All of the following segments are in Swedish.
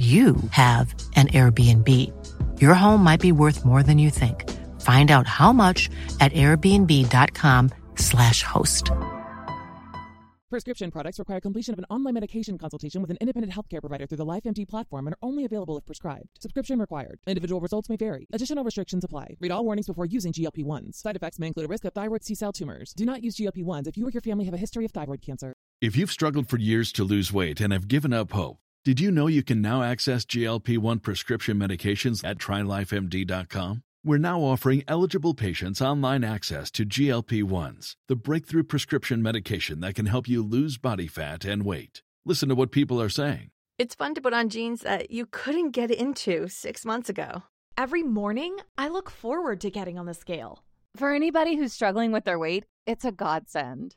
you have an Airbnb. Your home might be worth more than you think. Find out how much at airbnb.com/slash host. Prescription products require completion of an online medication consultation with an independent healthcare provider through the LifeMD platform and are only available if prescribed. Subscription required. Individual results may vary. Additional restrictions apply. Read all warnings before using GLP-1s. Side effects may include a risk of thyroid C-cell tumors. Do not use GLP-1s if you or your family have a history of thyroid cancer. If you've struggled for years to lose weight and have given up hope, did you know you can now access GLP 1 prescription medications at trylifemd.com? We're now offering eligible patients online access to GLP 1s, the breakthrough prescription medication that can help you lose body fat and weight. Listen to what people are saying. It's fun to put on jeans that you couldn't get into six months ago. Every morning, I look forward to getting on the scale. For anybody who's struggling with their weight, it's a godsend.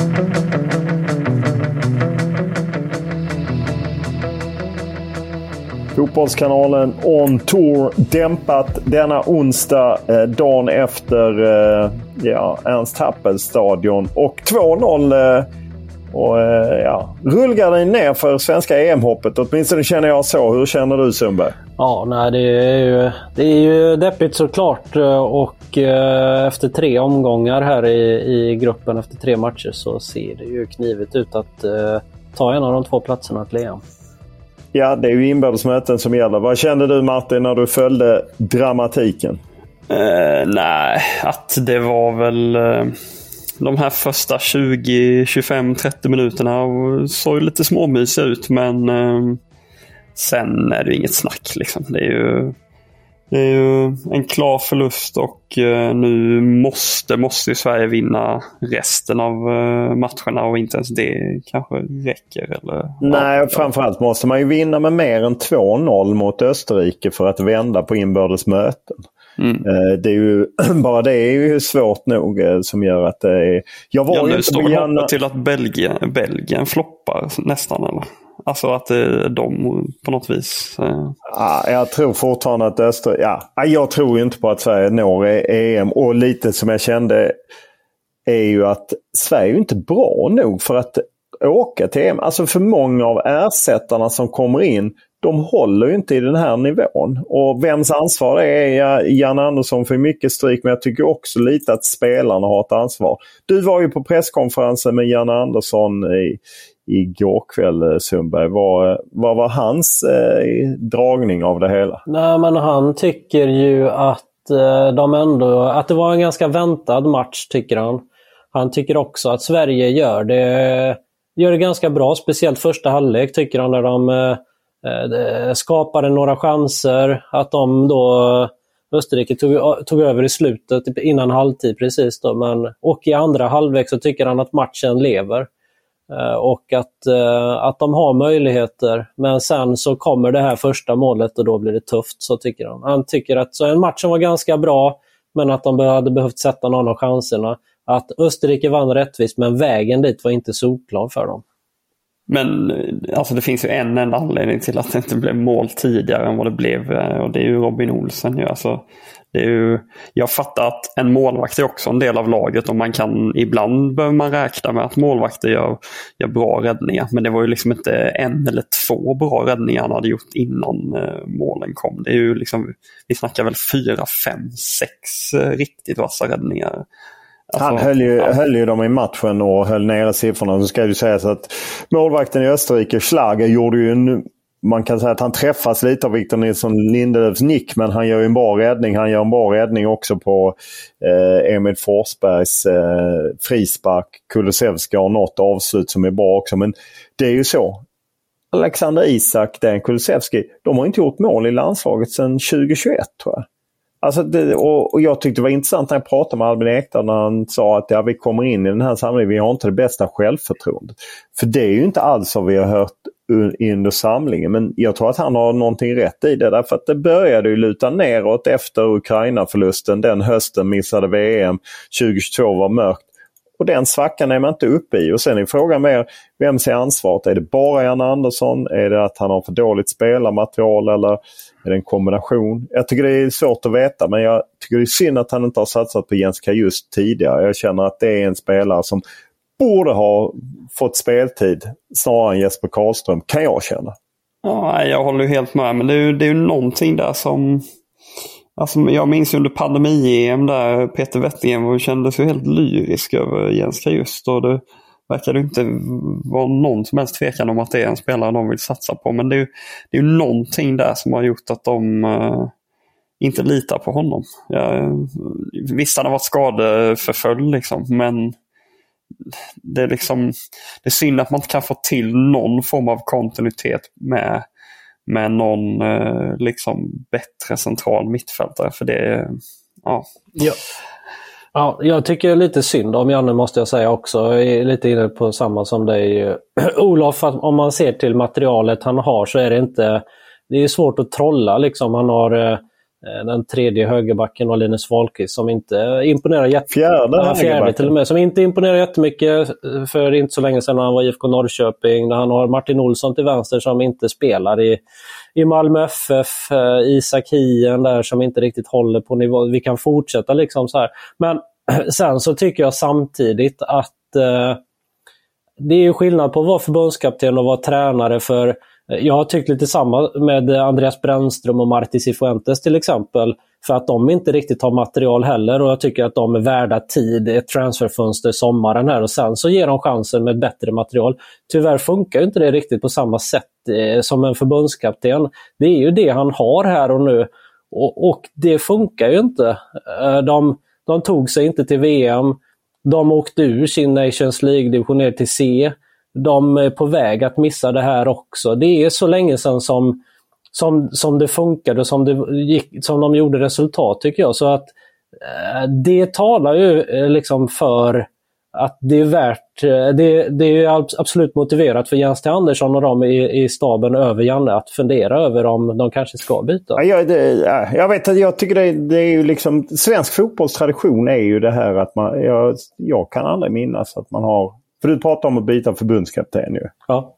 Fotbollskanalen On Tour dämpat denna onsdag, eh, dagen efter eh, ja, Ernst Happels stadion. Och 2-0 eh, och eh, ja, rullgardin ner för svenska EM-hoppet. Åtminstone känner jag så. Hur känner du Sundberg? Ja, nej, det, är ju, det är ju deppigt såklart. Eh, och eh, efter tre omgångar här i, i gruppen, efter tre matcher, så ser det ju knivigt ut att eh, ta en av de två platserna till EM. Ja, det är ju inbördesmöten som gäller. Vad kände du Martin när du följde dramatiken? Uh, nej, att det var väl uh, de här första 20, 25, 30 minuterna såg lite småmysiga ut men uh, sen är det inget snack. Liksom. Det är ju det är ju en klar förlust och eh, nu måste, måste Sverige vinna resten av eh, matcherna och inte ens det kanske räcker. Eller, Nej, ja. framförallt måste man ju vinna med mer än 2-0 mot Österrike för att vända på inbördes möten. Mm. Eh, det är ju, bara det är ju svårt nog som gör att det är... Jag var ja, nu står det gärna... till att Belgien, Belgien floppar nästan eller? Alltså att eh, de på något vis. Eh. Ja, jag tror fortfarande att Öster... Ja, jag tror inte på att Sverige når e- EM. Och lite som jag kände är ju att Sverige är inte bra nog för att åka till EM. Alltså för många av ersättarna som kommer in, de håller ju inte i den här nivån. Och vems ansvar det är? Janne Andersson får mycket stryk men jag tycker också lite att spelarna har ett ansvar. Du var ju på presskonferensen med Janne Andersson i, igår kväll, eh, Sundberg. Vad, eh, vad var hans eh, dragning av det hela? Nej, men han tycker ju att, eh, de ändå, att det var en ganska väntad match, tycker han. Han tycker också att Sverige gör det, gör det ganska bra, speciellt första halvlek tycker han när de eh, eh skapade några chanser. Att de då Österrike tog, tog över i slutet typ innan halvtid precis. Då, men, och i andra halvlek så tycker han att matchen lever. Eh, och att, eh, att de har möjligheter. Men sen så kommer det här första målet och då blir det tufft, så tycker han. Han tycker att så en match som var ganska bra, men att de hade behövt sätta någon av chanserna. Att Österrike vann rättvist, men vägen dit var inte solklar för dem. Men eh, alltså det finns ju en enda anledning till att det inte blev mål tidigare än vad det blev och det är ju Robin Olsen. Ju. Alltså, det är ju, jag fattar att en målvakt är också en del av laget och man kan ibland behöver man räkna med att målvakter gör, gör bra räddningar. Men det var ju liksom inte en eller två bra räddningar han hade gjort innan eh, målen kom. Det är ju liksom, vi snackar väl fyra, fem, sex eh, riktigt vassa räddningar. Alltså, han höll ju, ja. höll ju dem i matchen och höll nere siffrorna. Så ska det sägas att målvakten i Österrike, Schlager, gjorde ju en man kan säga att han träffas lite av Victor Nilsson Lindelöfs nick men han gör en bra räddning. Han gör en bra räddning också på eh, Emil Forsbergs eh, frispark. Kulusevski har något avslut som är bra också men det är ju så. Alexander Isak, Dan Kulusevski, de har inte gjort mål i landslaget sedan 2021 tror jag. Alltså det, och, och, jag tyckte det var intressant när jag pratade med Albin Ekdal när han sa att ja, vi kommer in i den här samlingen, vi har inte det bästa självförtroendet. För det är ju inte alls vad vi har hört under samlingen. Men jag tror att han har någonting rätt i det därför att det började ju luta neråt efter Ukraina-förlusten. Den hösten missade VM. 2022 var mörkt. Och den svackan är man inte uppe i. Och sen är frågan mer, vem ser ansvaret? Är det bara Jan Andersson? Är det att han har för dåligt spelarmaterial eller är det en kombination? Jag tycker det är svårt att veta men jag tycker det är synd att han inte har satsat på Jens just tidigare. Jag känner att det är en spelare som borde ha fått speltid snarare än Jesper Karlström, kan jag känna. Ja, jag håller helt med, men det är ju, det är ju någonting där som... Alltså, jag minns under pandemi-EM där Peter Wettergren kändes ju helt lyrisk över Jens just och det verkade inte vara någon som helst tvekan om att det är en spelare de vill satsa på. Men det är ju, det är ju någonting där som har gjort att de uh, inte litar på honom. Jag, visst, han har varit skadeförföljd liksom, men det är, liksom, det är synd att man inte kan få till någon form av kontinuitet med, med någon eh, liksom bättre central mittfältare. För det, ja. ja. Ja, jag tycker lite synd om Janne måste jag säga också. Jag är lite inne på samma som dig. Olof, om man ser till materialet han har så är det inte... Det är svårt att trolla liksom. Han har eh, den tredje högerbacken var Linus Wahlqvist som inte imponerar jättemycket. Fjärde, ja, fjärde till och med. Som inte imponerar jättemycket eh, för inte så länge sedan när han var IFK Norrköping. När han har Martin Olsson till vänster som inte spelar i, i Malmö FF. Eh, Isak Hien där som inte riktigt håller på nivå. Vi kan fortsätta liksom så här. Men sen så tycker jag samtidigt att eh, det är skillnad på att vara förbundskapten och vara tränare för Eh, jag har tyckt lite samma med eh, Andreas Brännström och Marti Cifuentes till exempel. För att de inte riktigt har material heller och jag tycker att de är värda tid, ett transferfönster sommaren här och sen så ger de chansen med bättre material. Tyvärr funkar inte det riktigt på samma sätt eh, som en förbundskapten. Det är ju det han har här och nu och, och det funkar ju inte. De, de tog sig inte till VM. De åkte ur sin Nations League-division ner till C de är på väg att missa det här också. Det är så länge sedan som, som, som det funkade, som, det gick, som de gjorde resultat tycker jag. Så att eh, det talar ju eh, liksom för att det är värt, eh, det, det är absolut motiverat för Jens T. Andersson och de i, i staben över Janne att fundera över om de kanske ska byta. Ja, det, jag vet att jag tycker det, det, är ju liksom, svensk fotbollstradition är ju det här att man, jag, jag kan aldrig minnas att man har för du pratar om att byta förbundskapten ju. Ja.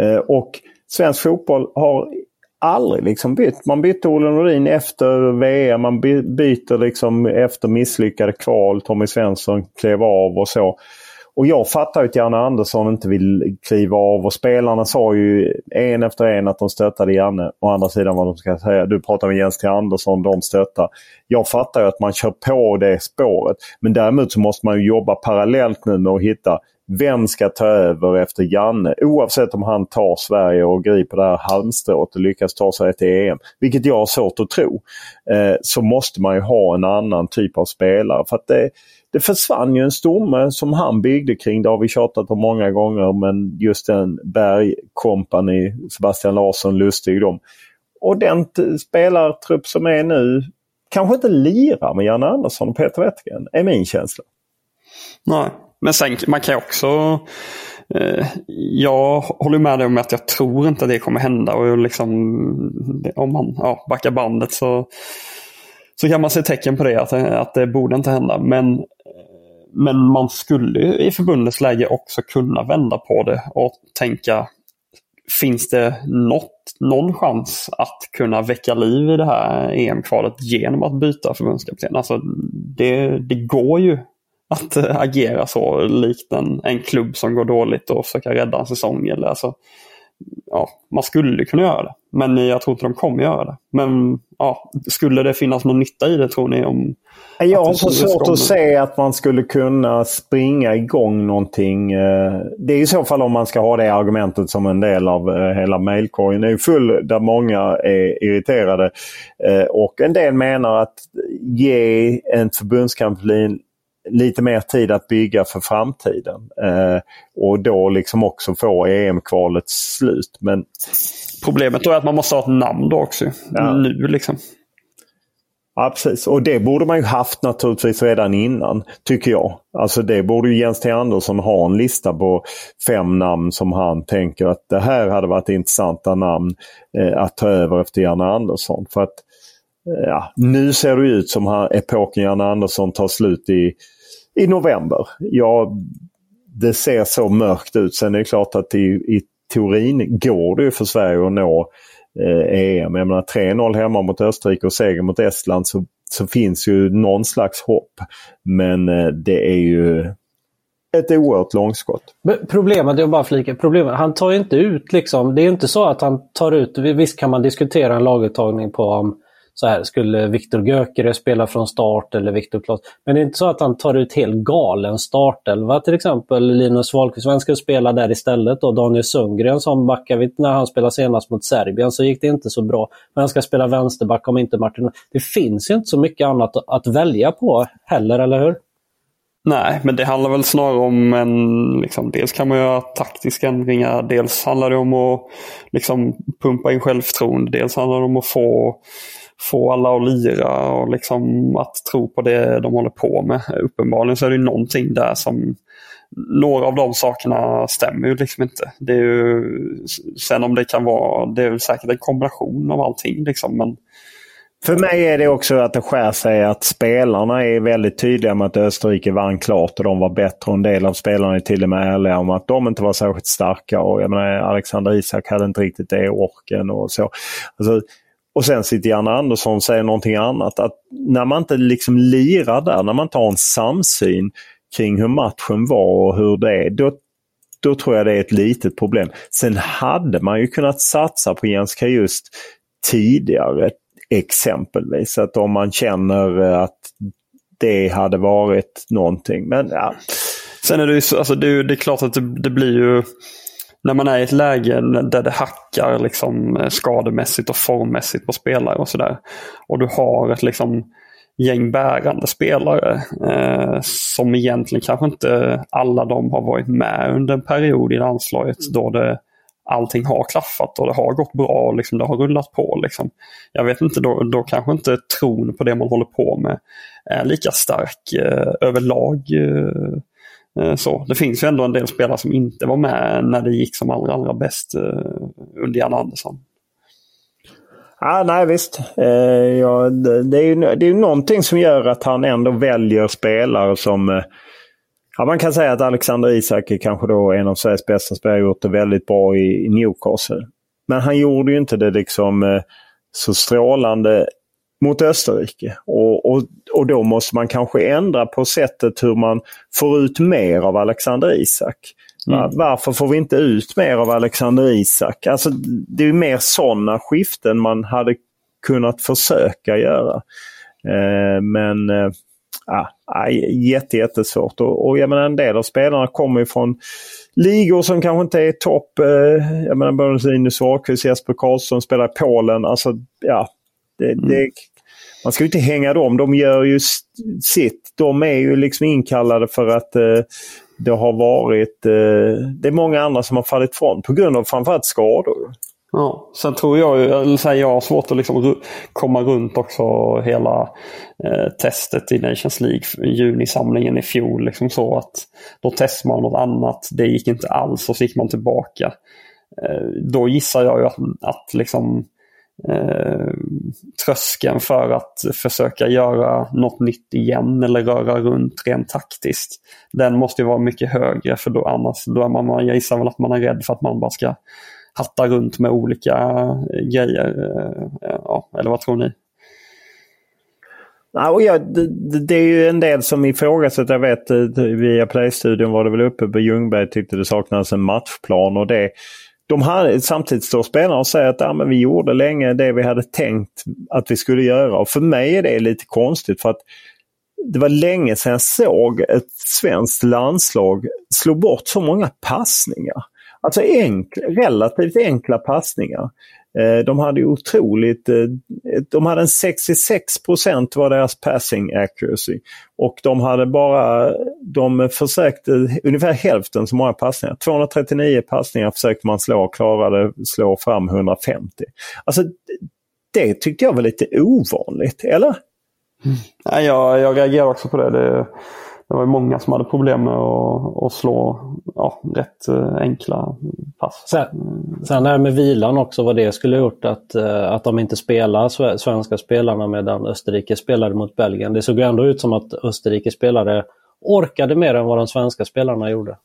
Eh, och svensk fotboll har aldrig liksom bytt. Man bytte Olle Nordin efter VM, man byter liksom efter misslyckade kval. Tommy Svensson klev av och så. Och jag fattar ju att Janne Andersson inte vill kliva av och spelarna sa ju en efter en att de stöttade Janne. Å andra sidan vad de ska säga, du pratar med Jens T Andersson, de stöttar. Jag fattar ju att man kör på det spåret. Men däremot så måste man ju jobba parallellt nu med att hitta vem ska ta över efter Janne? Oavsett om han tar Sverige och griper det här halmstrået och lyckas ta sig till EM. Vilket jag har svårt att tro. Eh, så måste man ju ha en annan typ av spelare. För att det, det försvann ju en stomme som han byggde kring. Det har vi tjatat om många gånger. Men just den Berg Company, Sebastian Larsson, Lustig de. Och den spelartrupp som är nu kanske inte lirar med Janne Andersson och Peter Wettergren, är min känsla. Nej, men sen man kan också... Eh, jag håller med dig om att jag tror inte det kommer hända. Och liksom, om man ja, backar bandet så, så kan man se tecken på det, att, att det borde inte hända. Men men man skulle i förbundets läge också kunna vända på det och tänka Finns det något, någon chans att kunna väcka liv i det här EM-kvalet genom att byta förbundskapten? Alltså det, det går ju att eh, agera så likt en, en klubb som går dåligt och försöka rädda en säsong. Eller alltså, ja, man skulle kunna göra det. Men jag tror inte de kommer göra det. Men ja, skulle det finnas någon nytta i det tror ni? Om jag har så svårt att se att man skulle kunna springa igång någonting. Eh, det är i så fall om man ska ha det argumentet som en del av eh, hela mejlkorgen. Är full där många är irriterade. Eh, och en del menar att ge en förbundskansli lite mer tid att bygga för framtiden. Och då liksom också få EM-kvalets slut. Men Problemet då är att man måste ha ett namn då också. Ja. Nu liksom. Ja, precis. Och det borde man ju haft naturligtvis redan innan, tycker jag. Alltså det borde ju Jens T. Andersson ha en lista på fem namn som han tänker att det här hade varit intressanta namn eh, att ta över efter Janne Andersson. För att eh, ja, nu ser det ut som att epoken Janne Andersson tar slut i, i november. Ja, det ser så mörkt ut. Sen är det klart att i, i teorin går det ju för Sverige att nå eh, EM. Jag menar 3-0 hemma mot Österrike och seger mot Estland så, så finns ju någon slags hopp. Men eh, det är ju ett oerhört långskott. Men problemet, jag bara flikar, problemet, han tar ju inte ut liksom, det är inte så att han tar ut, visst kan man diskutera en laguttagning på om så här, skulle Viktor Gökere spela från start eller Viktor Klas. Men det är inte så att han tar ut helt galen startelva till exempel. Linus Wahlqvist, vem skulle spela där istället då? Daniel Sundgren som backade när han spelade senast mot Serbien så gick det inte så bra. Men han ska spela vänsterback om inte Martin... Det finns ju inte så mycket annat att välja på heller, eller hur? Nej, men det handlar väl snarare om en... Liksom, dels kan man göra taktiska ändringar. Dels handlar det om att liksom, pumpa in självförtroende. Dels handlar det om att få få alla att lira och liksom att tro på det de håller på med. Uppenbarligen så är det någonting där som några av de sakerna stämmer ju liksom inte. Det är ju, sen om det kan vara, det är väl säkert en kombination av allting liksom. Men, för mig är det också att det skär sig att spelarna är väldigt tydliga med att Österrike vann klart och de var bättre. En del av spelarna är till och med ärliga om att de inte var särskilt starka. Och jag menar, Alexander Isak hade inte riktigt det orken och så. Alltså, och sen sitter Janne Andersson och säger någonting annat. Att när man inte liksom lirar där, när man inte har en samsyn kring hur matchen var och hur det är. Då, då tror jag det är ett litet problem. Sen hade man ju kunnat satsa på Jens Kajust tidigare exempelvis. Att om man känner eh, att det hade varit någonting. Men ja. Sen är det ju så, alltså det, det är klart att det, det blir ju när man är i ett läge där det hackar liksom eh, skademässigt och formmässigt på spelare och sådär. Och du har ett liksom gäng bärande spelare eh, som egentligen kanske inte alla de har varit med under en period i landslaget då det allting har klaffat och det har gått bra och liksom, det har rullat på. Liksom. Jag vet inte, då, då kanske inte tron på det man håller på med är lika stark eh, överlag. Eh, Eh, så. Det finns ju ändå en del spelare som inte var med när det gick som allra, allra bäst eh, under Jan Andersson. Ja, nej visst. Eh, ja, det, det, är ju, det är någonting som gör att han ändå väljer spelare som... Eh, ja, man kan säga att Alexander Isak är kanske då en av Sveriges bästa spelare. gjort det väldigt bra i, i Newcastle. Men han gjorde ju inte det liksom eh, så strålande mot Österrike. Och, och, och då måste man kanske ändra på sättet hur man får ut mer av Alexander Isak. Mm. Varför får vi inte ut mer av Alexander Isak? Alltså, det är mer sådana skiften man hade kunnat försöka göra. Eh, men eh, ja, jätte, jättesvårt. Och, och jag menar, en del av spelarna kommer från ligor som kanske inte är topp. Eh, jag menar både Linus Wahlqvist, Jesper Karlsson spelar i Polen. Alltså, ja, det, mm. det, man ska ju inte hänga dem. De gör ju sitt. De är ju liksom inkallade för att eh, det har varit... Eh, det är många andra som har fallit från på grund av framförallt skador. Ja, sen tror jag, eller säger jag har svårt att liksom komma runt också hela eh, testet i Nations League, junisamlingen i fjol. Liksom så att då testade man något annat, det gick inte alls och så gick man tillbaka. Eh, då gissar jag ju att, att liksom eh, tröskeln för att försöka göra något nytt igen eller röra runt rent taktiskt. Den måste ju vara mycket högre för då annars då är man, jag gissar väl att man är rädd för att man bara ska hatta runt med olika eh, grejer. Eh, ja, eller vad tror ni? Ja, det, det, är ju en del som ifrågasätter. Jag vet eh, via playstudion var det väl uppe på Ljungberg tyckte det saknades en matchplan och det de hade, samtidigt står spelarna och säger att ah, men vi gjorde länge det vi hade tänkt att vi skulle göra. Och för mig är det lite konstigt för att det var länge sedan jag såg ett svenskt landslag slå bort så många passningar. Alltså enk, relativt enkla passningar. Eh, de hade ju otroligt... Eh, de hade en 66 var deras passing accuracy. Och de hade bara... De försökte ungefär hälften så många passningar. 239 passningar försökte man slå och klarade slå fram 150. Alltså det tyckte jag var lite ovanligt, eller? Mm. Ja, jag, jag reagerar också på det. det det var många som hade problem med att, att slå ja, rätt eh, enkla pass. Sen, sen det här med vilan också, vad det skulle gjort att, eh, att de inte spelar svenska spelarna medan Österrike spelade mot Belgien. Det såg ändå ut som att Österrike spelare orkade mer än vad de svenska spelarna gjorde.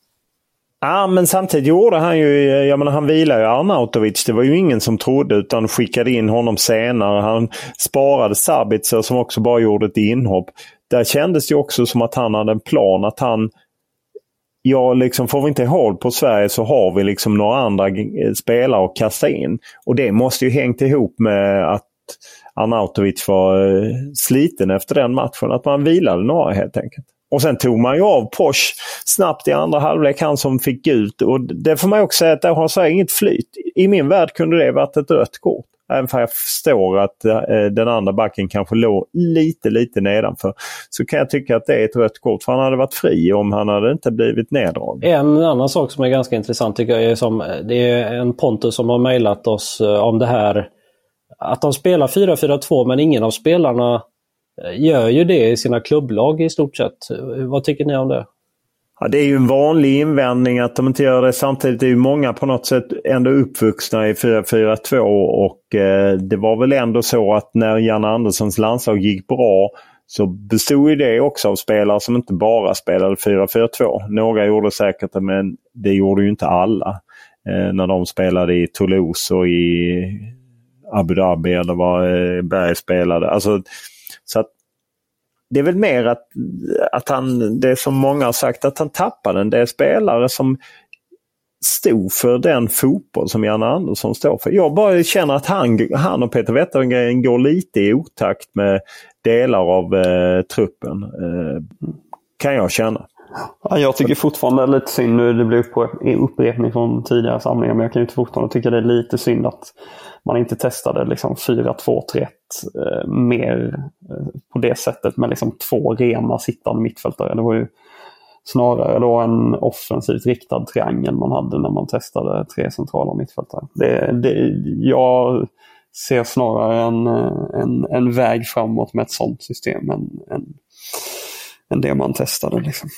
Ja, men samtidigt gjorde han ju, jag menar han vilade ju Arnautovic. Det var ju ingen som trodde utan skickade in honom senare. Han sparade Sabitzer som också bara gjorde ett inhopp där kändes det också som att han hade en plan att han Ja, liksom får vi inte håll på Sverige så har vi liksom några andra eh, spelare att kasta in. Och det måste ju hängt ihop med att Arnautovic var eh, sliten efter den matchen. Att man vilade några helt enkelt. Och sen tog man ju av Porsche snabbt i andra halvlek, han som fick gult. Och det får man också säga att där har Sverige inget flyt. I min värld kunde det varit ett rött kort. Även om jag förstår att eh, den andra backen kanske låg lite, lite nedanför. Så kan jag tycka att det är ett rött kort. För han hade varit fri om han hade inte blivit neddragen. En annan sak som är ganska intressant tycker jag är som det är en Pontus som har mejlat oss eh, om det här. Att de spelar 4-4-2 men ingen av spelarna eh, gör ju det i sina klubblag i stort sett. Vad tycker ni om det? Ja, det är ju en vanlig invändning att de inte gör det. Samtidigt är ju många på något sätt ändå uppvuxna i 4-4-2 och eh, det var väl ändå så att när Jan Anderssons landslag gick bra så bestod ju det också av spelare som inte bara spelade 4-4-2. Några gjorde säkert det men det gjorde ju inte alla. Eh, när de spelade i Toulouse och i Abu Dhabi eller var eh, Berg spelade. Alltså, så att det är väl mer att, att han, det som många har sagt, att han tappade en del spelare som stod för den fotboll som Janne Andersson står för. Jag bara känner att han, han och Peter Wettergren går lite i otakt med delar av eh, truppen. Eh, kan jag känna. Ja, jag tycker fortfarande det är lite synd, nu det blir upprepning från tidigare samlingar, men jag kan ju fortfarande tycka det är lite synd att man inte testade liksom 4-2-3-1 eh, mer det sättet med liksom två rena sittande mittfältare. Det var ju snarare då en offensivt riktad triangel man hade när man testade tre centrala mittfältare. Det, det, jag ser snarare en, en, en väg framåt med ett sådant system än, än, än det man testade. Liksom.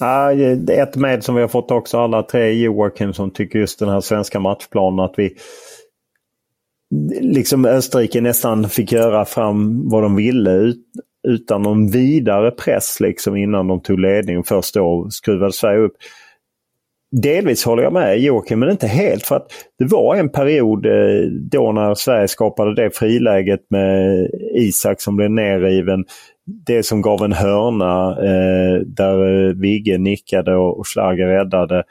Ja, ett med som vi har fått också alla tre Joakim som tycker just den här svenska matchplanen att vi liksom Österrike nästan fick göra fram vad de ville utan någon vidare press liksom innan de tog ledningen. Först då skruvade Sverige upp. Delvis håller jag med Joakim, men inte helt. För att det var en period eh, då när Sverige skapade det friläget med Isak som blev nerriven. Det som gav en hörna eh, där eh, Vigge nickade och Schlager räddade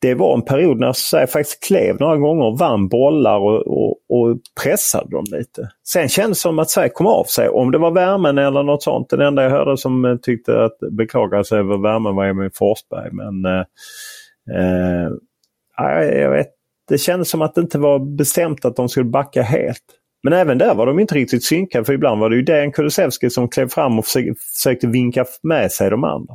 det var en period när Sverige faktiskt klev några gånger, vann bollar och, och, och pressade dem lite. Sen kändes det som att Sverige kom av sig. Om det var värmen eller något sånt. Den enda jag hörde som eh, tyckte att beklagade sig över värmen var Emil Forsberg. Men eh, eh, jag vet, det kändes som att det inte var bestämt att de skulle backa helt. Men även där var de inte riktigt synkade för ibland var det ju Dejan Kulusevski som klev fram och försökte vinka med sig de andra.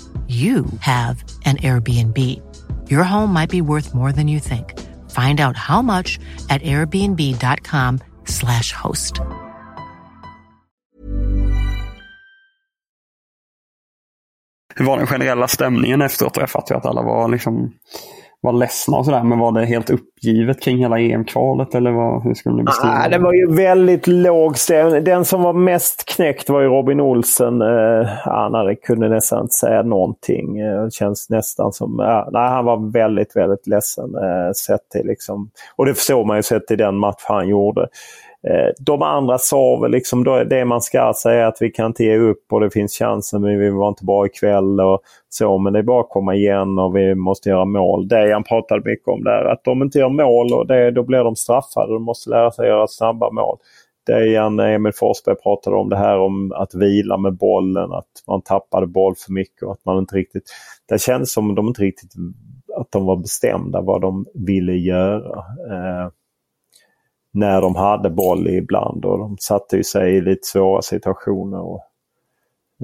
you have an Airbnb. Your home might be worth more than you think. Find out how much at airbnb.com/slash host. Hur var den generella stämningen efteråt? Jag fattar ju att alla var liksom var ledsna och sådär. Men var det helt uppgivet kring hela EM-kvalet eller vad, hur skulle ni beskriva ah, det? Det var ju väldigt låg stämning. Den som var mest knäckt var ju Robin Olsen. Eh, han kunde nästan inte säga någonting. Eh, känns nästan som... Eh, nej, han var väldigt, väldigt ledsen. Eh, sett till liksom, och det förstår man ju sett till den match han gjorde. Eh, de andra sa väl liksom då, det man ska säga att vi kan inte ge upp och det finns chanser men vi var inte bra ikväll och så. Men det är bara att komma igen och vi måste göra mål. Det han pratade mycket om där. Att de inte gör mål och det, då blir de straffade. De måste lära sig göra snabba mål. Dejan Emil Forsberg pratade om det här om att vila med bollen, att man tappade boll för mycket och att man inte riktigt... Det kändes som att de inte riktigt att de var bestämda vad de ville göra. Eh, när de hade boll ibland och de satte sig i lite svåra situationer. Och,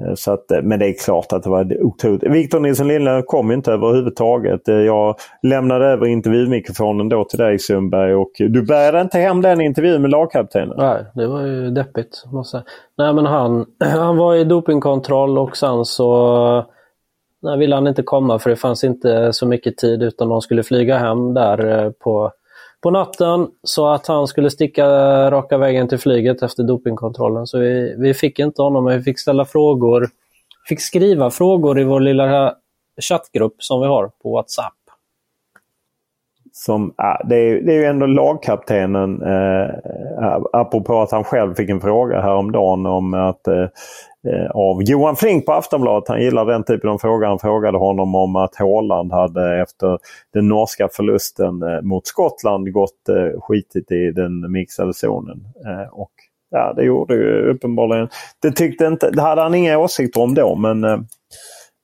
eh, så att, eh, men det är klart att det var otroligt. Victor Nilsson Lindlöf kom inte överhuvudtaget. Eh, jag lämnade över intervjumikrofonen då till dig Sundberg och du bärde inte hem den intervjun med lagkaptenen. Nej, det var ju deppigt. Måste Nej men han, han var i dopingkontroll och sen så nej, ville han inte komma för det fanns inte så mycket tid utan de skulle flyga hem där på på natten så att han skulle sticka raka vägen till flyget efter dopingkontrollen. Så vi, vi fick inte honom, men vi fick ställa frågor. Fick skriva frågor i vår lilla chattgrupp som vi har på WhatsApp. Som, det, är, det är ju ändå lagkaptenen, eh, apropå att han själv fick en fråga häromdagen om att eh, Eh, av Johan Flink på Aftonbladet. Han gillar den typen av frågor. Han frågade honom om att Håland hade efter den norska förlusten eh, mot Skottland gått skitigt skitit i den mixade zonen. Och ja, det gjorde ju uppenbarligen. Det, tyckte inte, det hade han inga åsikter om då men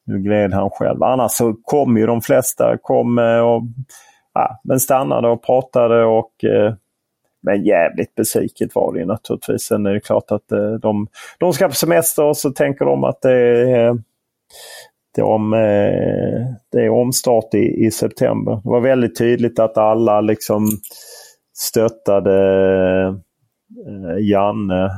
nu gled han själv. Annars så kom ju de flesta kom och ja, men stannade och pratade och men jävligt besviket var det naturligtvis. Sen är det klart att eh, de, de ska på semester och så tänker de att det är, de, eh, det är omstart i, i september. Det var väldigt tydligt att alla liksom stöttade eh, Janne.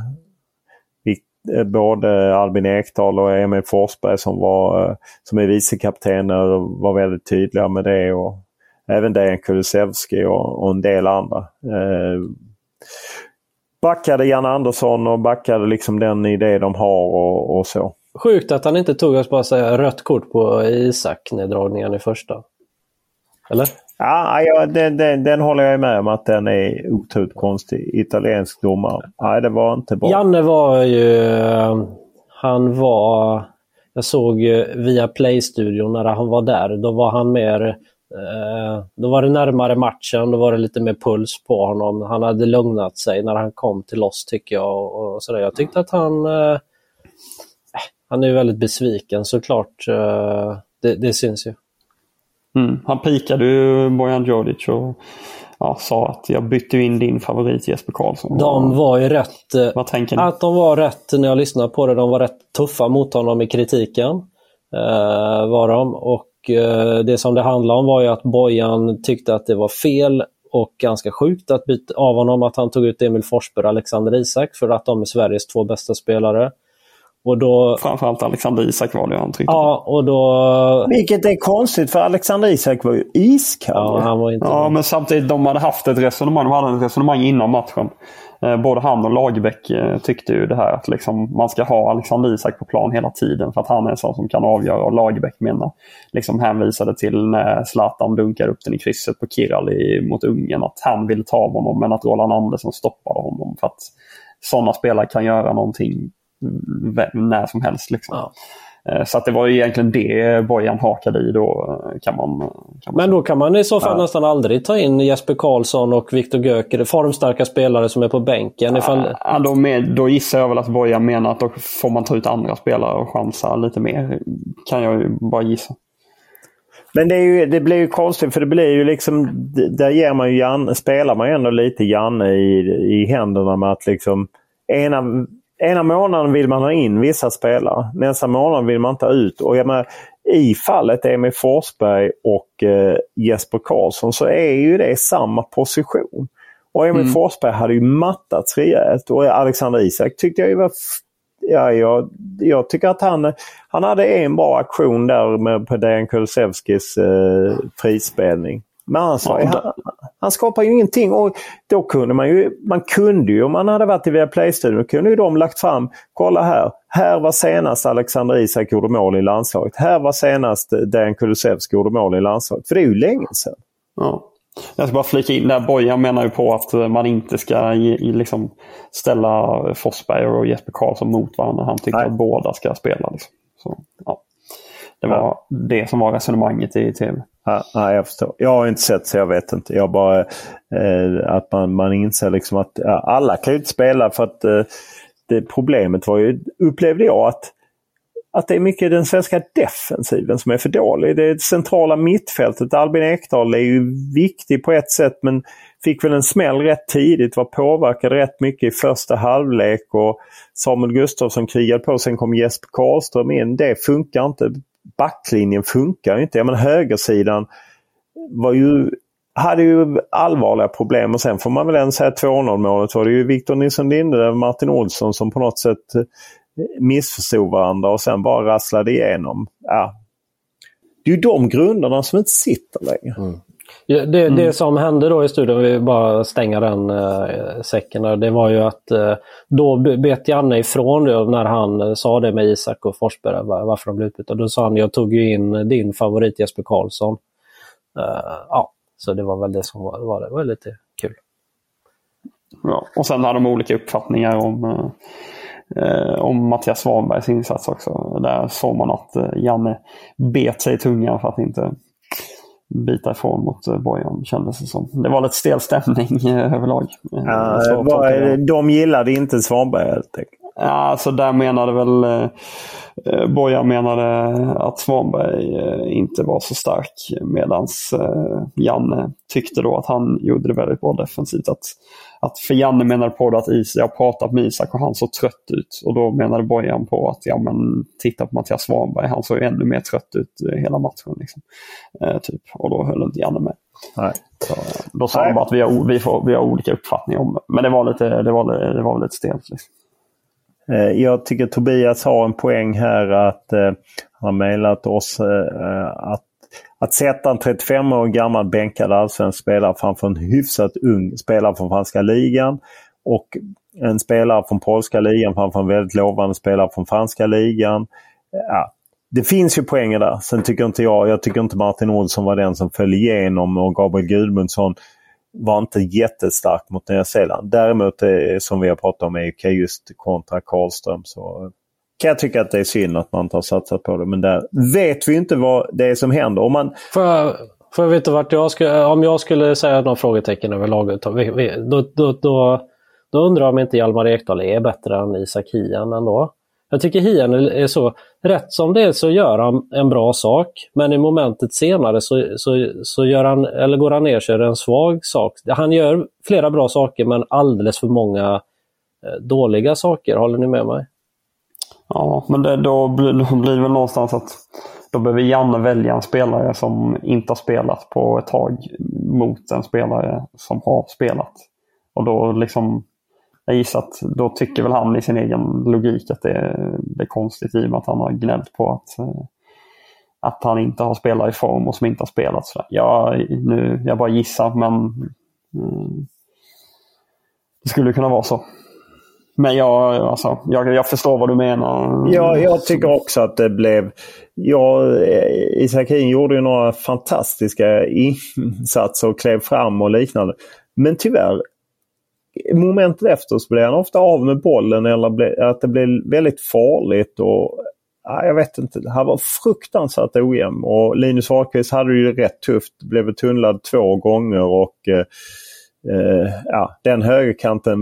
Både Albin Ekdal och Emil Forsberg som, var, som är vicekaptener var väldigt tydliga med det. Och även Dejan Kulusevski och, och en del andra. Eh, backade Jan Andersson och backade liksom den idé de har och, och så. Sjukt att han inte tog, jag bara säga, rött kort på Isak-neddragningen i första. Eller? Ja, ja den, den, den, håller jag med om att den är otroligt konstig. Italiensk domare. Nej, det var inte bra. Janne var ju... Han var... Jag såg via Play-studion när han var där. Då var han mer då var det närmare matchen, då var det lite mer puls på honom. Han hade lugnat sig när han kom till oss tycker jag. Och sådär. Jag tyckte att han... Eh, han är väldigt besviken såklart. Eh, det, det syns ju. Mm. Han pikade ju Bojan Djordjic och ja, sa att jag bytte in din favorit Jesper Karlsson. De var ju rätt... Eh, Vad tänker ni? Att de var rätt, när jag lyssnade på det, de var rätt tuffa mot honom i kritiken. Eh, var de. Och Eh, det som det handlade om var ju att Bojan tyckte att det var fel och ganska sjukt att byta av honom att han tog ut Emil Forsberg och Alexander Isak för att de är Sveriges två bästa spelare. Och då... Framförallt Alexander Isak var det han tryckte Ja, och då... Vilket är konstigt för Alexander Isak var ju iskall. Ja, han var inte... ja men samtidigt de hade haft ett resonemang. De hade ett resonemang innan matchen. Eh, både han och Lagerbäck eh, tyckte ju det här att liksom man ska ha Alexander Isak på plan hela tiden för att han är en sån som kan avgöra. Och Lagerbäck menar, liksom hänvisade till när Zlatan dunkar upp den i krysset på Kiral mot Ungern att han ville ta av honom men att Roland Andersson stoppade honom. För att sådana spelare kan göra någonting när som helst. Liksom. Ja. Eh, så att det var egentligen det Bojan hakade i då. Eh, kan man, kan man Men då kan man i så fall ja. nästan aldrig ta in Jesper Karlsson och Viktor Göker, formstarka spelare som är på bänken. Ifall... Ja, då, med, då gissar jag väl att Bojan menar att då får man ta ut andra spelare och chansa lite mer. Kan jag ju bara gissa. Men det, ju, det blir ju konstigt för det blir ju liksom, där ger man ju Jan, spelar man ju ändå lite Janne i, i händerna med att liksom ena ena månaden vill man ha in vissa spelare. Nästa månad vill man ha ut. Och jag menar, I fallet Emil Forsberg och eh, Jesper Karlsson så är ju det samma position. Och Emil mm. Forsberg hade ju mattats rejält och Alexander Isak tyckte jag var ja, jag, jag tycker att han, han hade en bra aktion där med, på Dejan Kulusevskis eh, frispelning. Men annars, ja, han, han skapar ju ingenting. Och då kunde man ju, man kunde ju om man hade varit i Viaplay-studion, kunde ju de lagt fram, kolla här, här var senast Alexander Isak gjorde mål i landslaget. Här var senast Dejan Kulusevski gjorde mål i landslaget. För det är ju länge sedan. Ja. Jag ska bara flika in där. Bojan menar ju på att man inte ska liksom ställa Forsberg och Jesper Karlsson mot varandra. Han tycker Nej. att båda ska spela. Liksom. Så, ja. Det var ja. det som var resonemanget i tv. Ja, jag förstår. Jag har inte sett så jag vet inte. Jag bara eh, att man, man inser liksom att ja, alla kan ju inte spela för att eh, det problemet var ju, upplevde jag, att att det är mycket den svenska defensiven som är för dålig. Det centrala mittfältet. Albin Ekdal är ju viktig på ett sätt men fick väl en smäll rätt tidigt. Var påverkad rätt mycket i första halvlek och Samuel Gustafsson krigade på. Sen kom Jesper Karlström in. Det funkar inte. Backlinjen funkar inte. Jag menar högersidan var ju hade ju allvarliga problem och sen får man väl ens säga 2-0 målet var det ju Victor Nilsson Linde och Martin Olsson som på något sätt eh, missförstod varandra och sen bara rasslade igenom. Ja. Det är ju de grunderna som inte sitter längre. Mm. Ja, det, mm. det, som hände då i studion, vi bara stänga den äh, säcken, det var ju att äh, då bet Janne ifrån det när han äh, sa det med Isak och Forsberg, varför de blev utbytta. Då sa han, jag tog ju in din favorit Jesper Karlsson. ja, så det var väl det som var, var, det var lite kul. Ja, och sen hade de olika uppfattningar om om Mattias Svanbergs insats också. Där såg man att Janne bet sig i tungan för att inte bita ifrån mot eh, Bojan kändes det som. Det var lite stel stämning eh, överlag. Var, de gillade inte Svanberg helt enkelt. Ja, alltså där menade väl eh, Bojan menade att Svanberg eh, inte var så stark medans eh, Janne tyckte då att han gjorde det väldigt bra defensivt. Att, att för Janne menade på det att Isak, jag pratat med Isak och han såg trött ut. Och då menade Bojan på att ja men titta på Mattias Svanberg, han såg ännu mer trött ut hela matchen. Liksom. Eh, typ. Och då höll inte Janne med. Nej. Så, då sa han bara att vi har, vi, får, vi har olika uppfattningar om det. Men det var lite, det var, det var lite stelt. Liksom. Eh, jag tycker Tobias har en poäng här att eh, han har mejlat oss eh, att, att sätta en 35 år gammal bänkad allsvensk spelare framför en hyfsat ung spelare från franska ligan och en spelare från polska ligan framför en väldigt lovande spelare från franska ligan. Ja, det finns ju poänger där. Sen tycker inte jag, jag tycker inte Martin Olsson var den som föll igenom och Gabriel Gudmundsson var inte jättestark mot Nya Zeeland. Däremot eh, som vi har pratat om är just kontra Karlström så kan jag tycka att det är synd att man inte har satsat på det. Men där vet vi inte vad det är som händer. Om man... Får jag, får jag veta vart jag skulle, om jag skulle säga några frågetecken över laget, då, då, då, då undrar jag om inte Hjalmar Ekdal är bättre än Isak Hien ändå. Jag tycker Hien är så, rätt som det är så gör han en bra sak, men i momentet senare så, så, så gör han, eller går han ner sig en svag sak. Han gör flera bra saker men alldeles för många eh, dåliga saker. Håller ni med mig? Ja, men det, då, blir, då blir det väl någonstans att då behöver Janne välja en spelare som inte har spelat på ett tag mot en spelare som har spelat. Och då liksom jag gissar att då tycker väl han i sin egen logik att det är, det är konstigt i och med att han har gnällt på att, eh, att han inte har spelat i form och som inte har spelat. Så jag, nu, jag bara gissar men mm, det skulle kunna vara så. Men jag, alltså, jag, jag förstår vad du menar. Ja, jag tycker också att det blev... Ja, eh, Isak gjorde ju några fantastiska insatser och klev fram och liknande. Men tyvärr, momentet efter så blev han ofta av med bollen eller att det blev väldigt farligt. och Jag vet inte. Han var fruktansvärt ojämn och Linus Wahlqvist hade det ju rätt tufft. Blev tunnlad två gånger och eh, eh, ja, den högerkanten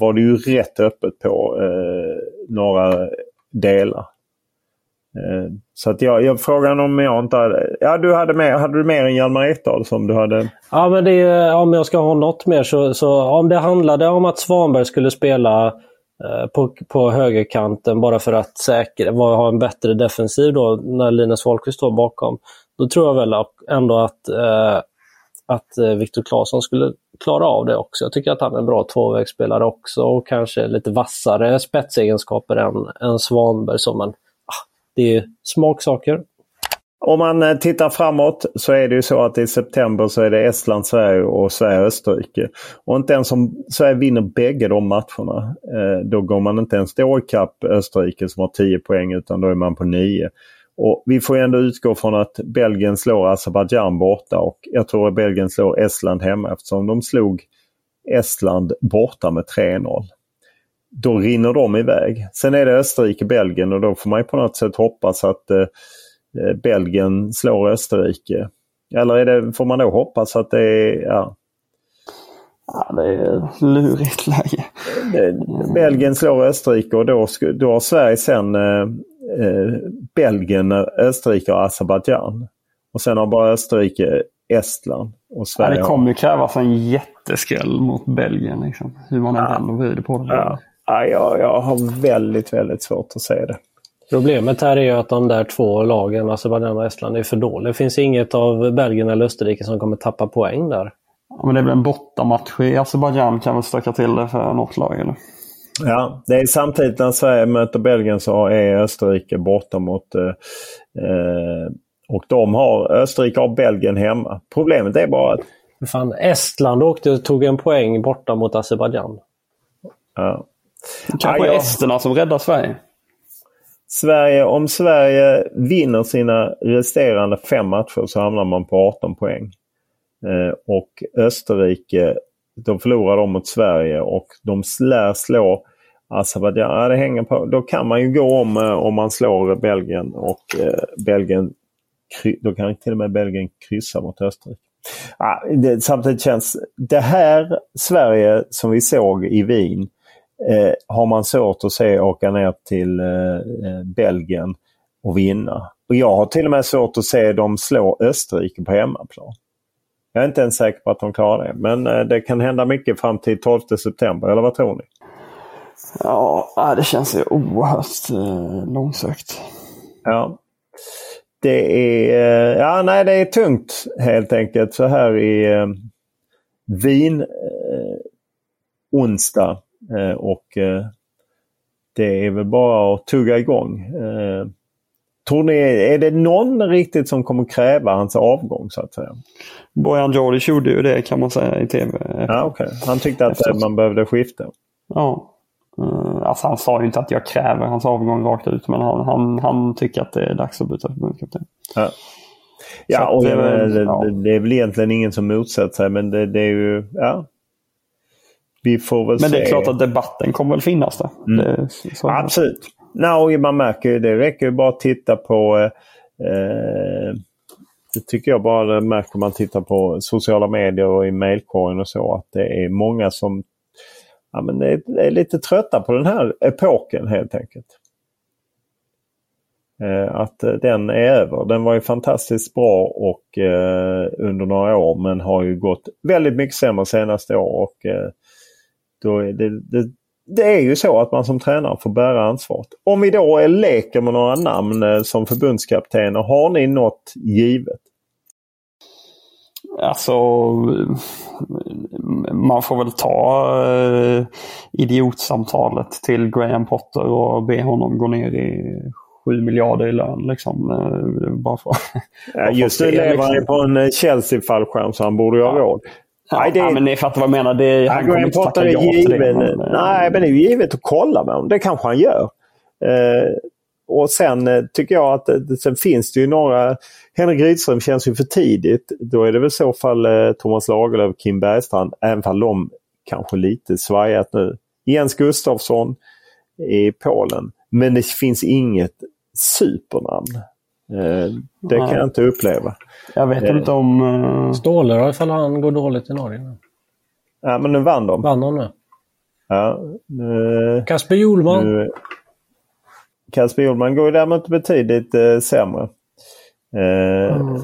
var det ju rätt öppet på eh, några delar. Eh, så att jag, jag frågan om jag inte hade... Ja, du hade, mer, hade du mer än Hjalmar Ekdal som du hade? Ja, men det, om jag ska ha något mer så, så om det handlade om att Svanberg skulle spela eh, på, på högerkanten bara för att säkra, ha en bättre defensiv då när Linus Wahlqvist står bakom. Då tror jag väl ändå att eh, att eh, Viktor Claesson skulle klara av det också. Jag tycker att han är en bra tvåvägsspelare också och kanske lite vassare spetsegenskaper än, än Svanberg. Så, man, ah, det är smaksaker. Om man eh, tittar framåt så är det ju så att i september så är det Estland, Sverige och Sverige-Österrike. Och inte ens om Sverige vinner bägge de matcherna, eh, då går man inte ens då ikapp Österrike som har 10 poäng utan då är man på 9. Och Vi får ändå utgå från att Belgien slår Azerbajdzjan borta och jag tror att Belgien slår Estland hemma eftersom de slog Estland borta med 3-0. Då rinner de iväg. Sen är det Österrike-Belgien och då får man på något sätt hoppas att eh, eh, Belgien slår Österrike. Eller är det, får man då hoppas att det är... Ja, Ja, det är lurigt läge. Belgien slår Österrike och då, då har Sverige sen eh, eh, Belgien, Österrike och Azerbajdzjan. Och sen har bara Österrike Estland och Sverige. Ja, det kommer ju krävas en jätteskräll mot Belgien. Liksom. Hur man än ja. vänder och vrider på det. Ja. Ja, jag, jag har väldigt, väldigt svårt att se det. Problemet här är ju att de där två lagen, Azerbajdzjan och Estland, är för dåliga. Det finns inget av Belgien eller Österrike som kommer tappa poäng där. Ja, men det blir en bortamatch i Azerbajdzjan kan väl stöka till det för något lag? Eller? Ja, det är samtidigt när Sverige möter Belgien så är Österrike borta mot... Eh, eh, och de har, Österrike har Belgien hemma. Problemet är bara att... Fan, Estland åkte och tog en poäng borta mot Azerbajdzjan. Ja. Kanske ja, ja. esterna som räddar Sverige. Sverige, om Sverige vinner sina resterande fem matcher så hamnar man på 18 poäng. Eh, och Österrike då förlorar de mot Sverige och de lär slå Azerbajdzjan. Ja, det hänger på. Då kan man ju gå om eh, om man slår Belgien och eh, Belgien då kan till och med Belgien kryssa mot Österrike. Ja, det, samtidigt känns det här Sverige som vi såg i Wien eh, har man svårt att se åka ner till eh, eh Belgien och vinna. Och Jag har till och med svårt att se dem slå Österrike på hemmaplan. Jag är inte ens säker på att de klarar det. Men eh, det kan hända mycket fram till 12 september, eller vad tror ni? Ja, det känns ju oerhört eh, långsökt. Ja. Det är, eh, ja, nej, det är tungt helt enkelt så här i eh, Wien eh, onsdag. Eh, och eh, det är väl bara att tugga igång. Eh, Tror ni, är det någon riktigt som kommer kräva hans avgång så att säga? Bojan Djordjic gjorde ju det kan man säga i tv. Ja, okay. Han tyckte att Efter... man behövde skifta? Ja. Uh, alltså han sa ju inte att jag kräver hans avgång rakt ut men han, han, han tycker att det är dags att byta förbundskapten. Ja, ja och det, det, ja. det, är väl egentligen ingen som motsätter sig men det, det är ju... Ja. Vi får väl men det är klart att debatten kommer väl finnas där. Mm. Absolut. No, man märker ju det. räcker ju bara att titta på eh, eh det tycker jag bara det märker man tittar på sociala medier och i mailkorgen och så att det är många som ja, men är, är lite trötta på den här epoken helt enkelt. Eh, att eh, den är över. Den var ju fantastiskt bra och eh, under några år men har ju gått väldigt mycket sämre senaste år. Och, eh, då är det, det, det är ju så att man som tränare får bära ansvaret. Om vi då leker med några namn eh, som förbundskaptener, har ni något givet? Alltså, man får väl ta eh, idiotsamtalet till Graham Potter och be honom gå ner i 7 miljarder i lön. Liksom, eh, bara för, ja, just nu lever han liksom. på en eh, Chelsea-fallskärm så han borde ju ha råd. Nej, det, ja, men ni fattar vad jag menar. Det, han kommer inte tacka ja till det. Men, nej, men det är ju givet att kolla med honom. Det kanske han gör. Eh, och sen eh, tycker jag att det, sen finns det ju några... Henrik Rydström känns ju för tidigt. Då är det väl i så fall eh, Thomas Lagerlöf och Kim Bergstrand. Även om de kanske lite svajat nu. Jens Gustafsson i Polen. Men det finns inget supernamn. Eh, det kan jag inte uppleva. Jag vet inte om... Uh... Ståhle då, ifall han går dåligt i Norge. Ja, men nu vann de. Vann de nu? Ja. Nu... Kasper Hjulman. Nu... Kasper Hjulman går ju däremot betydligt eh, sämre. Eh, mm.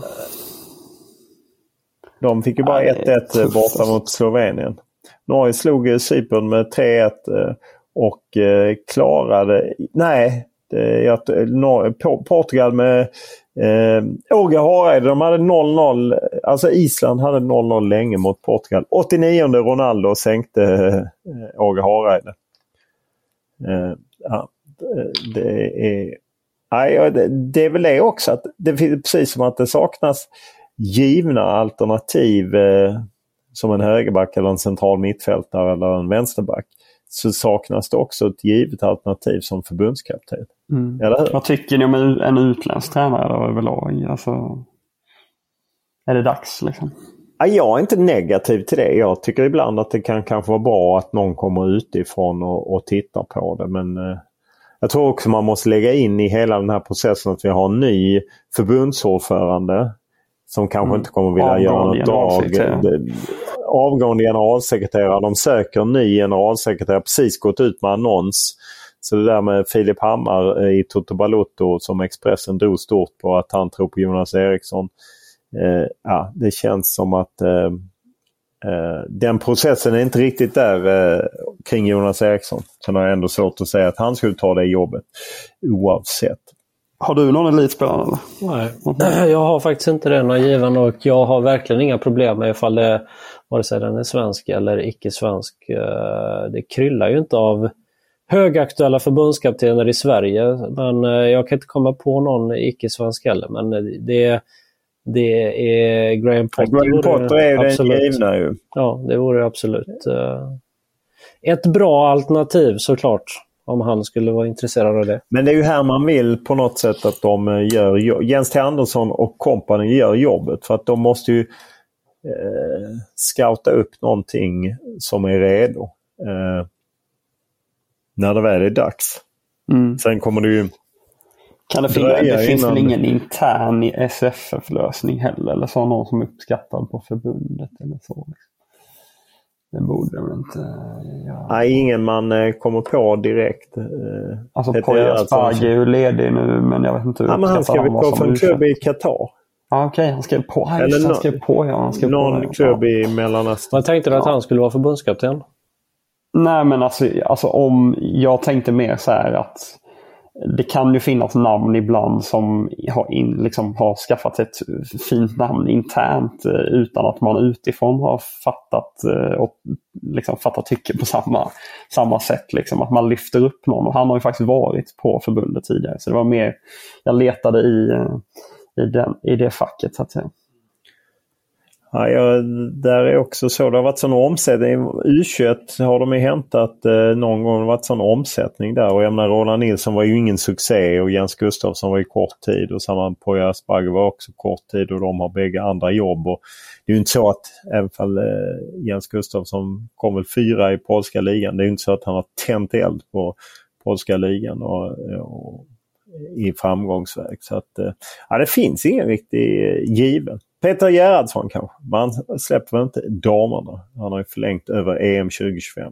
De fick ju bara 1-1 ja, borta mot Slovenien. Norge slog Cypern med 3-1 och klarade... Nej, Eh, det är att, eh, no, Portugal med eh, Åge Hareide, de hade 0-0. Alltså Island hade 0-0 länge mot Portugal. 89 Ronaldo sänkte eh, Åge Hareide. Eh, ja, det är... Nej, det, det är väl det också. att det finns Precis som att det saknas givna alternativ eh, som en högerback eller en central mittfältare eller en vänsterback så saknas det också ett givet alternativ som förbundskapten. Mm. Eller hur? Vad tycker ni om en utländsk tränare överlag? Alltså, är det dags liksom? Jag är inte negativ till det. Jag tycker ibland att det kan kanske vara bra att någon kommer utifrån och, och tittar på det. Men eh, jag tror också man måste lägga in i hela den här processen att vi har en ny förbundsordförande som kanske mm. inte kommer vilja göra något drag. Avgående generalsekreterare. De söker en ny generalsekreterare. Precis gått ut med annons. Så det där med Filip Hammar i Toto Balotto som Expressen drog stort på att han tror på Jonas Eriksson. Eh, ja, det känns som att eh, eh, den processen är inte riktigt där eh, kring Jonas Eriksson. Sen har jag ändå svårt att säga att han skulle ta det jobbet oavsett. Har du någon elitspelare? Nej, jag har faktiskt inte det någon given och jag har verkligen inga problem med ifall det, vare sig den är svensk eller icke-svensk. Eh, det kryllar ju inte av högaktuella förbundskaptener i Sverige, men eh, jag kan inte komma på någon icke-svensk heller. Men det, det är Graham Potter. Graham Potter är ju den givna ju. Ja, det vore absolut eh, ett bra alternativ såklart om han skulle vara intresserad av det. Men det är ju här man vill på något sätt att de eh, gör Jens T Andersson och kompani gör jobbet. För att de måste ju eh, scouta upp någonting som är redo. Eh, när det väl är dags. Mm. Sen kommer det ju kan det, finnas, det finns väl ingen intern SFF-lösning heller? Eller så någon som är uppskattad på förbundet eller så? Det borde väl inte göra. Nej, ingen man eh, kommer på direkt. Eh, alltså Poya Asbaghi är ju ledig nu men jag vet inte hur ja, men Han ska väl på för en klubb i Qatar? Ah, Okej, okay. han skrev på. Eller han skrev på ja. Han skrev någon på, klubb i Mellanöstern. Vad tänkte du att han skulle vara förbundskapten? Nej men alltså, alltså om jag tänkte mer så här att det kan ju finnas namn ibland som har, in, liksom, har skaffat ett fint namn internt eh, utan att man utifrån har fattat eh, och liksom fattat tycke på samma, samma sätt. Liksom, att man lyfter upp någon. Och han har ju faktiskt varit på förbundet tidigare. Så det var mer, jag letade i, eh, i, den, i det facket så att säga. Ja, jag, där är också så. Det har varit sån omsättning. U21 har de ju hämtat eh, någon gång. Det har varit sån omsättning där. Och jag menar Roland Nilsson var ju ingen succé och Jens Gustafsson var ju kort tid. Och samma Poya Asbaghi var också kort tid och de har bägge andra jobb. Och det är ju inte så att även fall eh, Jens Gustafsson kom väl fyra i polska ligan. Det är ju inte så att han har tänt eld på polska ligan och, och i framgångsväg. Så att, eh, ja, det finns ingen riktig eh, given. Peter Gerhardsson kanske. Men han släpper väl inte damerna. Han har ju förlängt över EM 2025.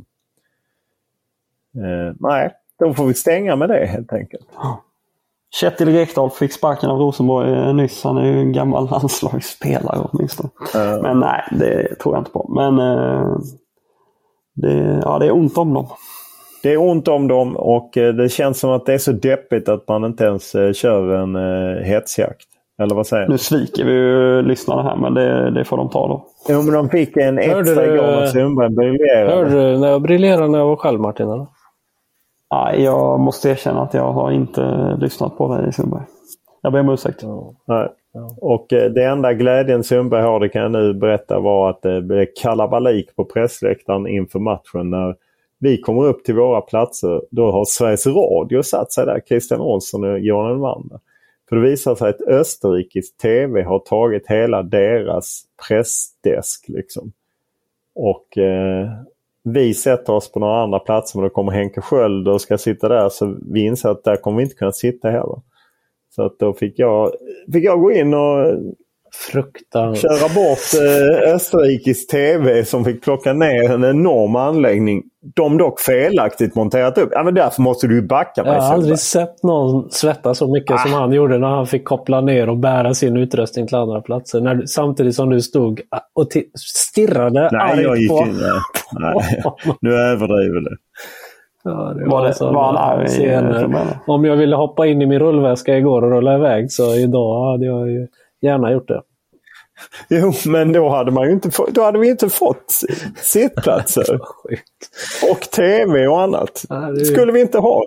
Eh, nej, då får vi stänga med det helt enkelt. Kjetil Rekdal fick sparken av Rosenborg eh, nyss. Han är ju en gammal landslagsspelare åtminstone. Uh. Men nej, det tror jag inte på. Men eh, det, ja, det är ont om dem. Det är ont om dem och eh, det känns som att det är så deppigt att man inte ens eh, kör en eh, hetsjakt. Eller vad säger du? Nu sviker vi ju lyssnarna här men det, det får de ta då. Jo men de fick en extra gång när Sundberg briljerade. Hörde du när jag briljerade när jag var själv Martin? Eller? Nej, jag måste erkänna att jag har inte lyssnat på dig Sundberg. Jag ber om ursäkt. Ja, nej. Och eh, det enda glädjen Sundberg har, det kan jag nu berätta, var att det blev kalabalik på pressläktaren inför matchen. När vi kommer upp till våra platser, då har Sveriges Radio satt sig där. Christian Olsson och Johan Elmander. För det visar sig att Österrikes TV har tagit hela deras pressdesk. Liksom. Och eh, vi sätter oss på några andra platser men då kommer Henke Sköld och ska sitta där så vi inser att där kommer vi inte kunna sitta heller. Så att då fick jag, fick jag gå in och Fruktansvärt. Köra bort eh, Österrikes TV som fick plocka ner en enorm anläggning. De dock felaktigt monterat upp. Ja, men därför måste du backa mig. Jag har aldrig sett någon svettas så mycket ah. som han gjorde när han fick koppla ner och bära sin utrustning till andra platser. När, samtidigt som du stod och stirrade Nej, jag gick på... In, nej. nej. Nu överdriver du. Ja, det Var, det, sådana var han scener. Om jag ville hoppa in i min rullväska igår och rulla iväg så idag hade jag ju gärna gjort det. Jo, men då hade, man ju inte få, då hade vi inte fått sittplatser. och tv och annat. Det skulle vi inte ha.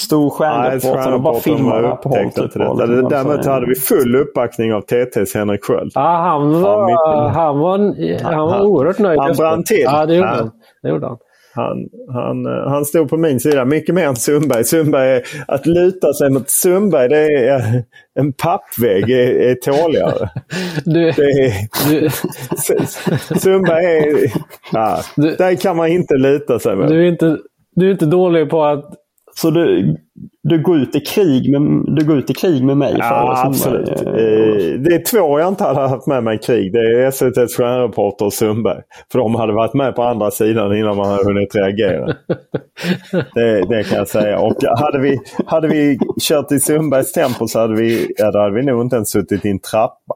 Stor stjärnreporter och bara. Typ, och detta. liksom Däremot hade vi full uppbackning av TTs Henrik Sköld. Ja, han var, han var, han var Han- oerhört nöjd. han brann till. Ja, det gjorde han. Det gjorde han. Han, han, eh, han stod på min sida mycket mer än Sundberg. Sundberg att luta sig mot Sundberg, det är eh, en pappvägg är, är tåligare. Du, Det är, du, Sundberg är... Ja, Du- där kan man inte luta sig mot. du, är inte, du är inte dålig på att... Så du, du, går ut i krig med, du går ut i krig med mig? Ja, för absolut. Eh, eh, Det är två jag inte hade haft med mig i krig. Det är SVTs stjärnreporter och Sundberg. För de hade varit med på andra sidan innan man hade hunnit reagera. Det, det kan jag säga. Och hade vi, hade vi kört i Sundbergs tempo så hade vi, ja, hade vi nog inte ens suttit i en trappa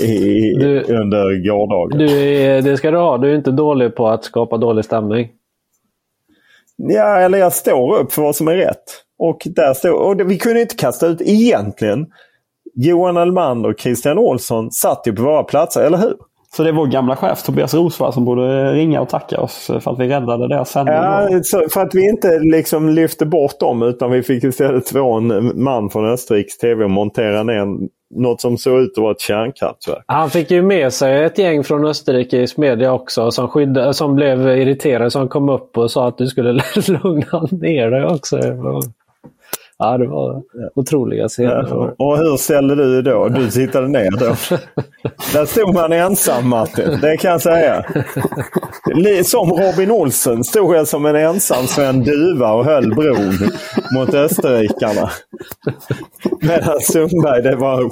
i, Du- under gårdagen. Du är, det ska du ha. Du är inte dålig på att skapa dålig stämning. Ja, eller jag står upp för vad som är rätt. Och, där står, och det, vi kunde inte kasta ut egentligen. Johan Elmander och Christian Olsson satt ju på våra platser, eller hur? Så det är vår gamla chef Tobias Rosvall som borde ringa och tacka oss för att vi räddade deras sändning. Ja, för att vi inte liksom lyfte bort dem utan vi fick istället få en man från Österrikes TV och montera ner något som såg ut att vara ett kärnkraftverk. Han fick ju med sig ett gäng från Österrikes media också som, skydda, som blev irriterade som kom upp och sa att du skulle lugna ner dig också. Ja, det var otroliga scener. Och hur ställde du då? Du sittade ner då? Där stod man ensam Martin, det kan jag säga. Som Robin Olsen stod jag som en ensam Sven Duva och höll bron mot österrikarna. Medan Sundberg, det var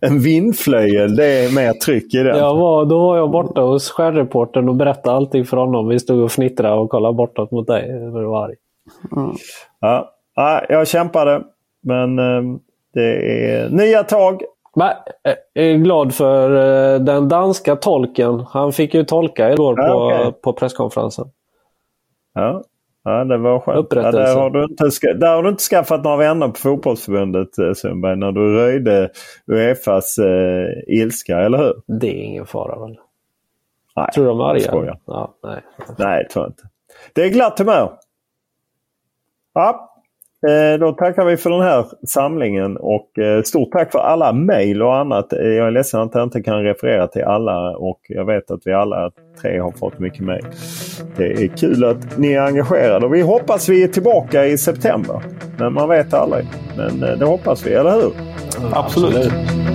en vindflöjel. Det är mer tryck i den. Jag var, då var jag borta hos stjärnreportern och berättade allting för honom. Vi stod och fnittrade och kollade bortåt mot dig. Jag var arg. Ja. Ja, jag kämpade. Men eh, det är nya tag. Men, eh, jag är glad för eh, den danska tolken. Han fick ju tolka igår Ja, på, okej. på presskonferensen. Ja, ja det var skönt. Ja, där, har du inte, där har du inte skaffat några vänner på fotbollsförbundet eh, Sundberg när du röjde Uefas eh, ilska, eller hur? Det är ingen fara väl? Nej, Tror du de är jag arga? Ja, nej. Nej, tror jag inte. Det är glatt humör. Ja, då tackar vi för den här samlingen och eh, stort tack för alla mejl och annat. Eh, Jag är ledsen att jag inte kan referera till alla och jag vet att vi alla tre har fått mycket mejl. Det är kul att ni är engagerade och vi hoppas vi är tillbaka i september. Men man vet aldrig. Men eh, det hoppas vi, eller hur? Absolut. Absolut.